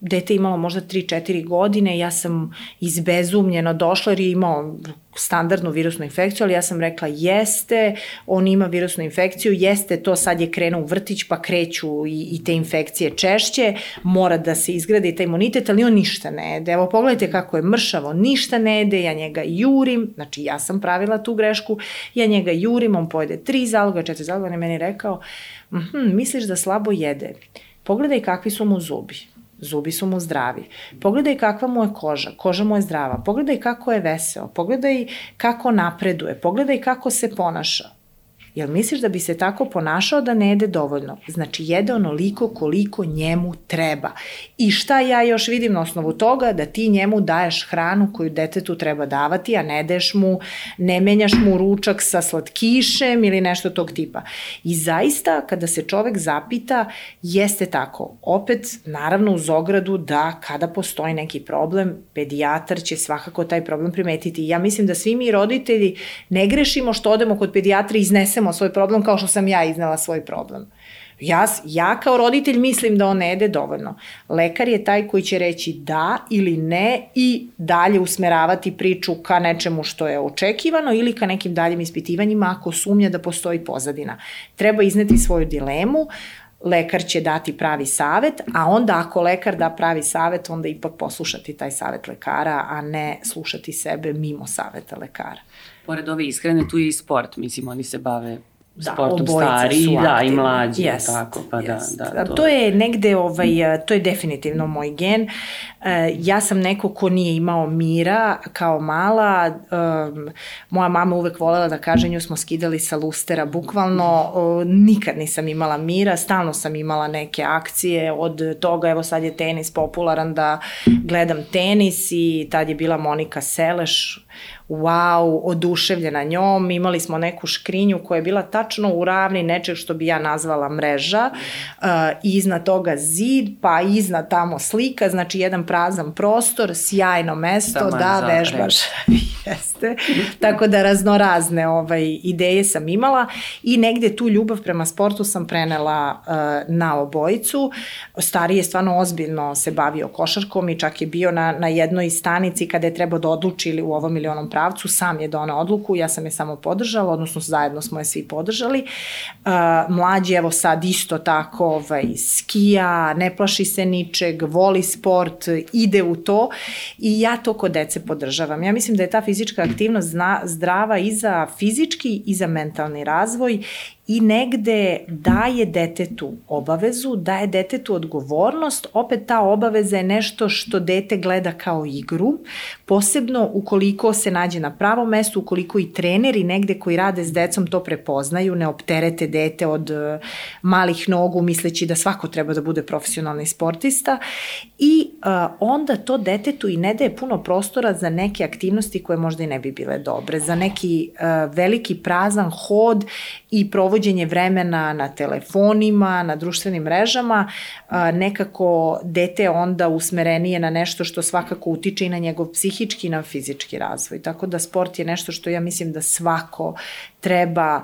dete imalo možda 3-4 godine, ja sam izbezumljeno došla jer je imao standardnu virusnu infekciju, ali ja sam rekla jeste, on ima virusnu infekciju, jeste, to sad je krenuo u vrtić, pa kreću i, i te infekcije češće, mora da se izgradi taj imunitet, ali on ništa ne jede. Evo, pogledajte kako je mršavo, ništa ne jede, ja njega jurim, znači ja sam pravila tu grešku, ja njega jurim, on pojede tri zaloga, četiri zaloga, on je meni rekao, mm -hmm, misliš da slabo jede, pogledaj kakvi su mu zubi zubi su mu zdravi. Pogledaj kakva mu je koža, koža mu je zdrava. Pogledaj kako je veseo, pogledaj kako napreduje, pogledaj kako se ponaša. Jel misliš da bi se tako ponašao da ne jede dovoljno? Znači jede onoliko koliko njemu treba. I šta ja još vidim na osnovu toga? Da ti njemu daješ hranu koju detetu treba davati, a ne deš mu, ne menjaš mu ručak sa slatkišem ili nešto tog tipa. I zaista kada se čovek zapita, jeste tako. Opet, naravno uz ogradu da kada postoji neki problem, pedijatar će svakako taj problem primetiti. Ja mislim da svi mi roditelji ne grešimo što odemo kod pedijatra i iznesemo iznesemo svoj problem kao što sam ja iznela svoj problem. Ja, ja kao roditelj mislim da on ne jede dovoljno. Lekar je taj koji će reći da ili ne i dalje usmeravati priču ka nečemu što je očekivano ili ka nekim daljim ispitivanjima ako sumnja da postoji pozadina. Treba izneti svoju dilemu, lekar će dati pravi savet, a onda ako lekar da pravi savet, onda ipak poslušati taj savet lekara, a ne slušati sebe mimo saveta lekara. Pored ove ishrane, tu je i sport, mislim, oni se bave da, sportom stari, da, i mlađi, yes, tako, pa yes. da, da. To... to je negde, ovaj, to je definitivno moj gen. E, ja sam neko ko nije imao mira kao mala, um, moja mama uvek volela da kaže, nju smo skidali sa lustera, bukvalno, nikad nisam imala mira, stalno sam imala neke akcije, od toga, evo sad je tenis popularan da gledam tenis i tad je bila Monika Seleš, wow, oduševljena njom, imali smo neku škrinju koja je bila tačno u ravni nečeg što bi ja nazvala mreža, uh, iznad toga zid, pa iznad tamo slika, znači jedan prazan prostor, sjajno mesto Tamo da vežbaš. Jeste. Tako da raznorazne ovaj, ideje sam imala i negde tu ljubav prema sportu sam prenela uh, na obojicu. Stari je stvarno ozbiljno se bavio košarkom i čak je bio na, na jednoj stanici kada je trebao da odluči ili u ovom ili onom pravcu, sam je donao odluku, ja sam je samo podržala, odnosno zajedno smo je svi podržali. Uh, mlađi, evo sad isto tako, ovaj, skija, ne plaši se ničeg, voli sport, ide u to i ja to kod dece podržavam. Ja mislim da je ta fizička aktivnost zna, zdrava i za fizički i za mentalni razvoj i negde daje detetu obavezu, daje detetu odgovornost, opet ta obaveza je nešto što dete gleda kao igru, posebno ukoliko se nađe na pravom mestu, ukoliko i treneri negde koji rade s decom to prepoznaju, ne opterete dete od e, malih nogu misleći da svako treba da bude profesionalni sportista. I uh, onda to detetu i ne daje puno prostora za neke aktivnosti koje možda i ne bi bile dobre, za neki uh, veliki prazan hod i provođenje vremena na telefonima, na društvenim mrežama, nekako dete onda usmerenije na nešto što svakako utiče i na njegov psihički i na fizički razvoj. Tako da sport je nešto što ja mislim da svako treba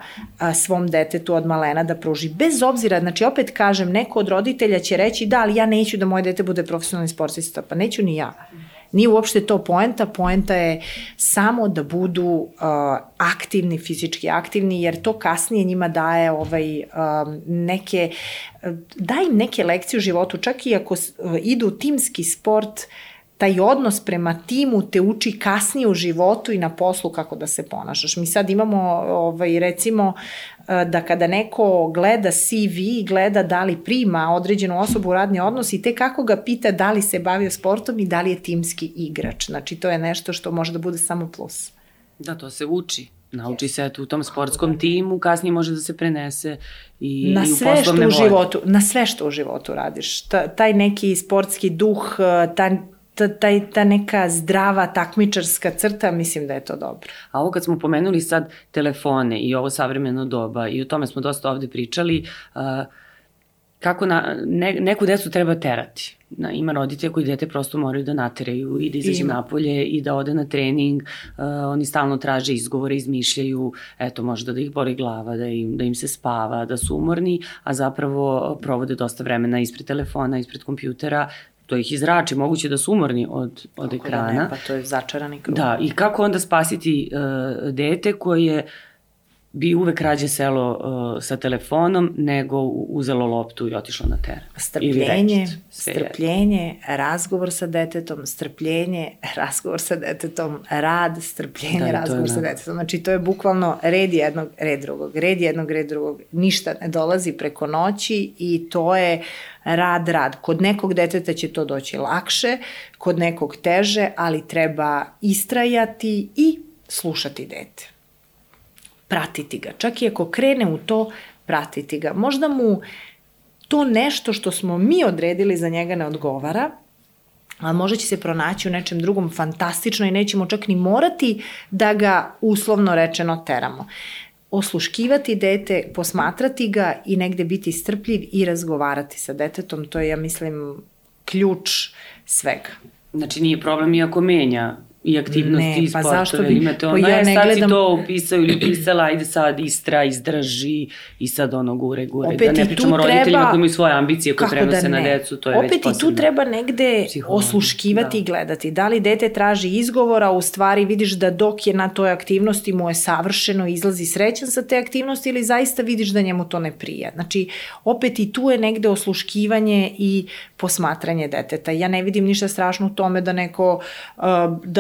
svom detetu od malena da pruži. Bez obzira, znači opet kažem, neko od roditelja će reći da, ali ja neću da moje dete bude profesionalni sportista, pa neću ni ja. Nije uopšte to poenta, poenta je samo da budu uh, aktivni, fizički aktivni, jer to kasnije njima daje ovaj, um, neke, daje im neke lekcije u životu, čak i ako uh, idu timski sport, taj odnos prema timu te uči kasnije u životu i na poslu kako da se ponašaš. Mi sad imamo, ovaj, recimo, da kada neko gleda CV, gleda da li prima određenu osobu u radni odnos i te kako ga pita da li se bavio sportom i da li je timski igrač. Znači, to je nešto što može da bude samo plus. Da, to se uči. Nauči yes. se u tom sportskom timu, kasnije može da se prenese i, na i u sve što u životu, Na sve što u životu radiš. Ta, taj neki sportski duh, ta, ta, taj, ta neka zdrava takmičarska crta, mislim da je to dobro. A ovo kad smo pomenuli sad telefone i ovo savremeno doba i o tome smo dosta ovde pričali, uh, kako na, ne, neku decu treba terati. Na, ima roditelja koji dete prosto moraju da nateraju i da izađe napolje i da ode na trening. Uh, oni stalno traže izgovore, izmišljaju, eto, možda da ih boli glava, da im, da im se spava, da su umorni, a zapravo provode dosta vremena ispred telefona, ispred kompjutera, to ih izrači, moguće da su umorni od, od Kako ekrana. Da ne, pa to je začarani krug. Da, i kako onda spasiti uh, dete koje bi uvek rađe selo uh, sa telefonom nego uzelo loptu i otišlo na teren. Strpljenje, strpljenje, razgovor sa detetom, strpljenje, razgovor sa detetom, rad, strpljenje, da, razgovor sa detetom. Znači to je bukvalno red jednog, red drugog, red jednog, red drugog. Ništa ne dolazi preko noći i to je rad, rad. Kod nekog deteta će to doći lakše, kod nekog teže, ali treba istrajati i slušati dete pratiti ga. Čak i ako krene u to, pratiti ga. Možda mu to nešto što smo mi odredili za njega ne odgovara, a možda će se pronaći u nečem drugom fantastično i nećemo čak ni morati da ga uslovno rečeno teramo. Osluškivati dete, posmatrati ga i negde biti strpljiv i razgovarati sa detetom, to je, ja mislim, ključ svega. Znači nije problem i ako menja i aktivnosti ne, pa sportove. Zašto bi, imate ono, pa ja ne sad gledam... si to upisao ili pisala, ajde sad istra, izdrži i sad ono gure, gure. Opet da ne pričamo treba, roditeljima koji imaju svoje ambicije koje prenose da na decu, to je Opet već. Opet i tu treba negde osluškivati da. i gledati. Da li dete traži izgovora, u stvari vidiš da dok je na toj aktivnosti mu je savršeno, izlazi srećan sa te aktivnosti ili zaista vidiš da njemu to ne prija. Znači, opet i tu je negde osluškivanje i posmatranje deteta. Ja ne vidim ništa strašno u tome da neko, uh,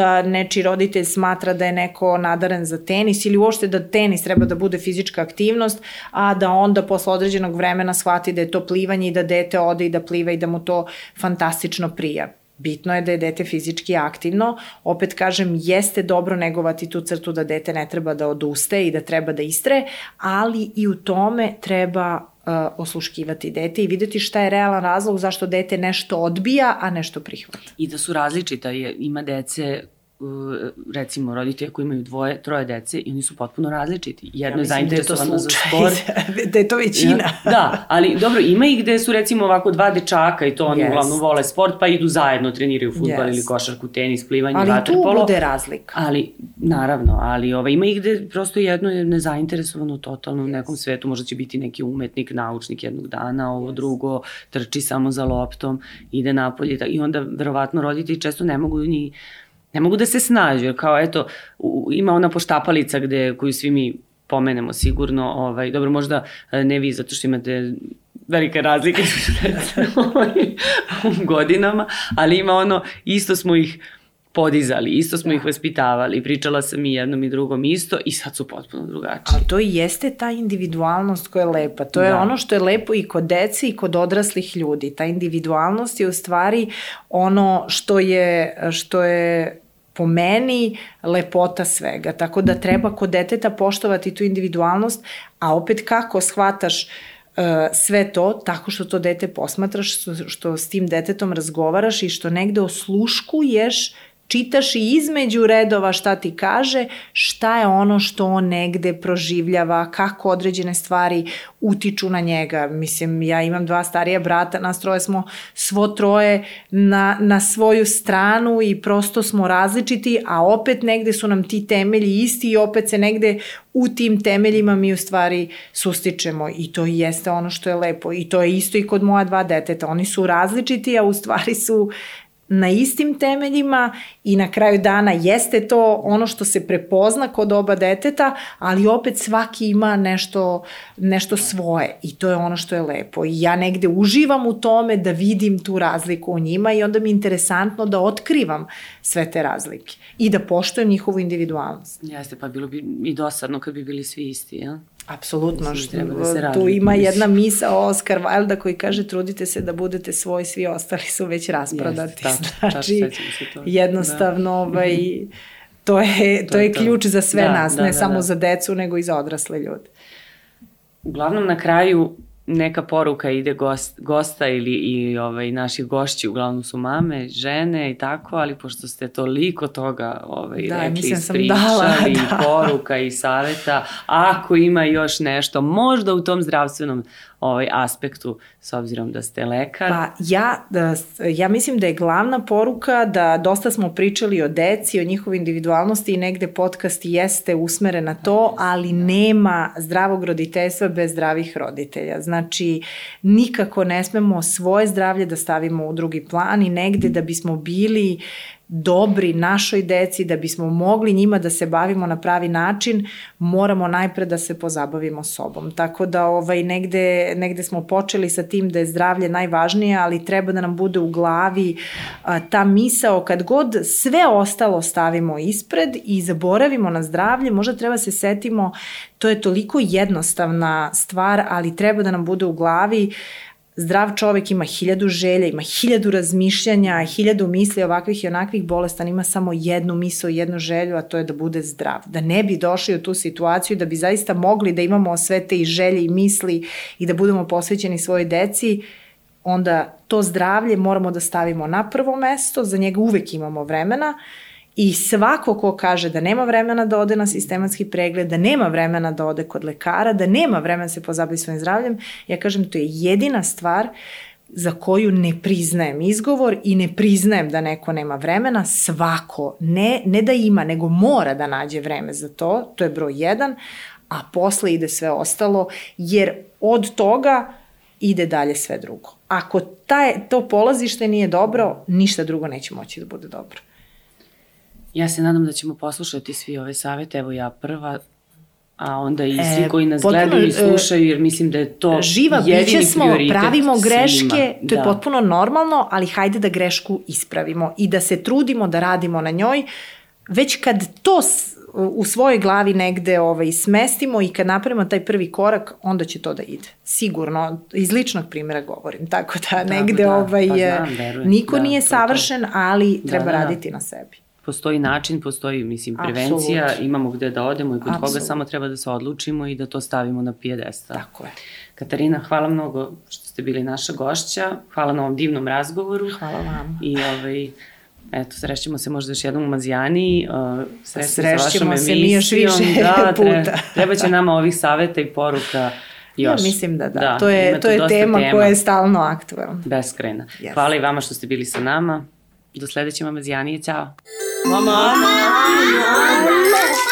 da nečiji roditelj smatra da je neko nadaren za tenis ili uopšte da tenis treba da bude fizička aktivnost, a da onda posle određenog vremena shvati da je to plivanje i da dete ode i da pliva i da mu to fantastično prija. Bitno je da je dete fizički aktivno. Opet kažem, jeste dobro negovati tu crtu da dete ne treba da oduste i da treba da istre, ali i u tome treba uh, osluškivati dete i videti šta je realan razlog zašto dete nešto odbija, a nešto prihvata. I da su različita, ima dece recimo roditelji koji imaju dvoje, troje dece i oni su potpuno različiti. Jedno ja je da zainteresovano za sport. da je to većina. Ja, da, ali dobro, ima ih gde su recimo ovako dva dečaka i to oni yes. uglavnom vole sport, pa idu zajedno, treniraju futbal yes. ili košarku, tenis, plivanje, ali vaterpolo. Ali tu bude razlika. Ali, naravno, ali ovaj, ima ih gde prosto jedno je nezainteresovano totalno yes. u nekom svetu, možda će biti neki umetnik, naučnik jednog dana, ovo yes. drugo trči samo za loptom, ide napolje i onda verovatno roditelji često ne mogu ni ne mogu da se snađu, jer kao eto, ima ona poštapalica gde, koju svi mi pomenemo sigurno, ovaj, dobro možda e, ne vi zato što imate velike razlike u godinama, ali ima ono, isto smo ih podizali, isto smo da. ih vaspitavali, pričala sam i jednom i drugom isto i sad su potpuno drugačiji. Ali to i jeste ta individualnost koja je lepa. To je da. ono što je lepo i kod dece i kod odraslih ljudi. Ta individualnost je u stvari ono što je, što je po meni lepota svega. Tako da treba kod deteta poštovati tu individualnost, a opet kako shvataš uh, sve to tako što to dete posmatraš, što, što s tim detetom razgovaraš i što negde osluškuješ čitaš i između redova šta ti kaže, šta je ono što on negde proživljava, kako određene stvari utiču na njega. Mislim, ja imam dva starija brata, nas troje smo svo troje na, na svoju stranu i prosto smo različiti, a opet negde su nam ti temelji isti i opet se negde u tim temeljima mi u stvari sustičemo i to jeste ono što je lepo i to je isto i kod moja dva deteta. Oni su različiti, a u stvari su na istim temeljima i na kraju dana jeste to ono što se prepozna kod oba deteta, ali opet svaki ima nešto, nešto svoje i to je ono što je lepo. I ja negde uživam u tome da vidim tu razliku u njima i onda mi je interesantno da otkrivam sve te razlike i da poštujem njihovu individualnost. Jeste, pa bilo bi i dosadno kad bi bili svi isti, ja? Apsolutno, što, da tu ima jedna misa Oscar Wilde koji kaže trudite se da budete svoji, svi ostali su već rasprodati. Yes, tač, znači, tač, to. jednostavno, da. ovaj, to je, to, to je to. ključ za sve da, nas, da, ne da, samo da. za decu, nego i za odrasle ljude. Uglavnom na kraju neka poruka ide gost, gosta ili i ovaj, naših gošći, uglavnom su mame, žene i tako, ali pošto ste toliko toga ovaj, da, rekli, ispričali, dala, da. poruka i saveta, ako ima još nešto, možda u tom zdravstvenom ovaj aspektu s obzirom da ste lekar? Pa ja, da, ja mislim da je glavna poruka da dosta smo pričali o deci, o njihovoj individualnosti i negde podcast jeste usmeren na to, ali nema zdravog roditeljstva bez zdravih roditelja. Znači, nikako ne smemo svoje zdravlje da stavimo u drugi plan i negde da bismo bili dobri našoj deci, da bismo mogli njima da se bavimo na pravi način, moramo najpre da se pozabavimo sobom. Tako da ovaj, negde, negde smo počeli sa tim da je zdravlje najvažnije, ali treba da nam bude u glavi a, ta misao kad god sve ostalo stavimo ispred i zaboravimo na zdravlje, možda treba se setimo, to je toliko jednostavna stvar, ali treba da nam bude u glavi Zdrav čovek ima hiljadu želja, ima hiljadu razmišljanja, hiljadu misli ovakvih i onakvih bolestan, ima samo jednu misao, jednu želju, a to je da bude zdrav. Da ne bi došli u tu situaciju, da bi zaista mogli da imamo sve te i želje i misli i da budemo posvećeni svojoj deci, onda to zdravlje moramo da stavimo na prvo mesto, za njega uvek imamo vremena, I svako ko kaže da nema vremena da ode na sistematski pregled, da nema vremena da ode kod lekara, da nema vremena da se pozabavi svojim zdravljem, ja kažem to je jedina stvar za koju ne priznajem izgovor i ne priznajem da neko nema vremena, svako, ne, ne da ima, nego mora da nađe vreme za to, to je broj jedan, a posle ide sve ostalo, jer od toga ide dalje sve drugo. Ako taj, to polazište nije dobro, ništa drugo neće moći da bude dobro. Ja se nadam da ćemo poslušati svi ove savete, evo ja prva, a onda i svi e, koji nas potpuno, gledaju i e, slušaju, jer mislim da je to živa biće smo, pravimo greške, svima. to je da. potpuno normalno, ali hajde da grešku ispravimo i da se trudimo da radimo na njoj, već kad to u svojoj glavi negde ovaj, smestimo i kad napravimo taj prvi korak, onda će to da ide. Sigurno, iz ličnog primjera govorim, tako da, da negde da, ovaj, pa znam, verujem, niko da, nije savršen, ali da, treba da, da, raditi na sebi postoji način, postoji, mislim, prevencija, Absolut. imamo gde da odemo i kod Absolut. koga samo treba da se odlučimo i da to stavimo na pijedesta. Tako je. Katarina, hvala mnogo što ste bili naša gošća, hvala na ovom divnom razgovoru. Hvala vam. I ovaj, Eto, srećemo se možda još jednom u Mazijani, uh, srećemo se mi još više da, puta. Treba, treba će nama ovih saveta i poruka još. Ja mislim da da. da to je, to je tema, tema koja je stalno aktualna. Beskrena. Yes. Hvala i vama što ste bili sa nama. Do sledeće mamazijanije, ćao! Mama. Mama. Mama.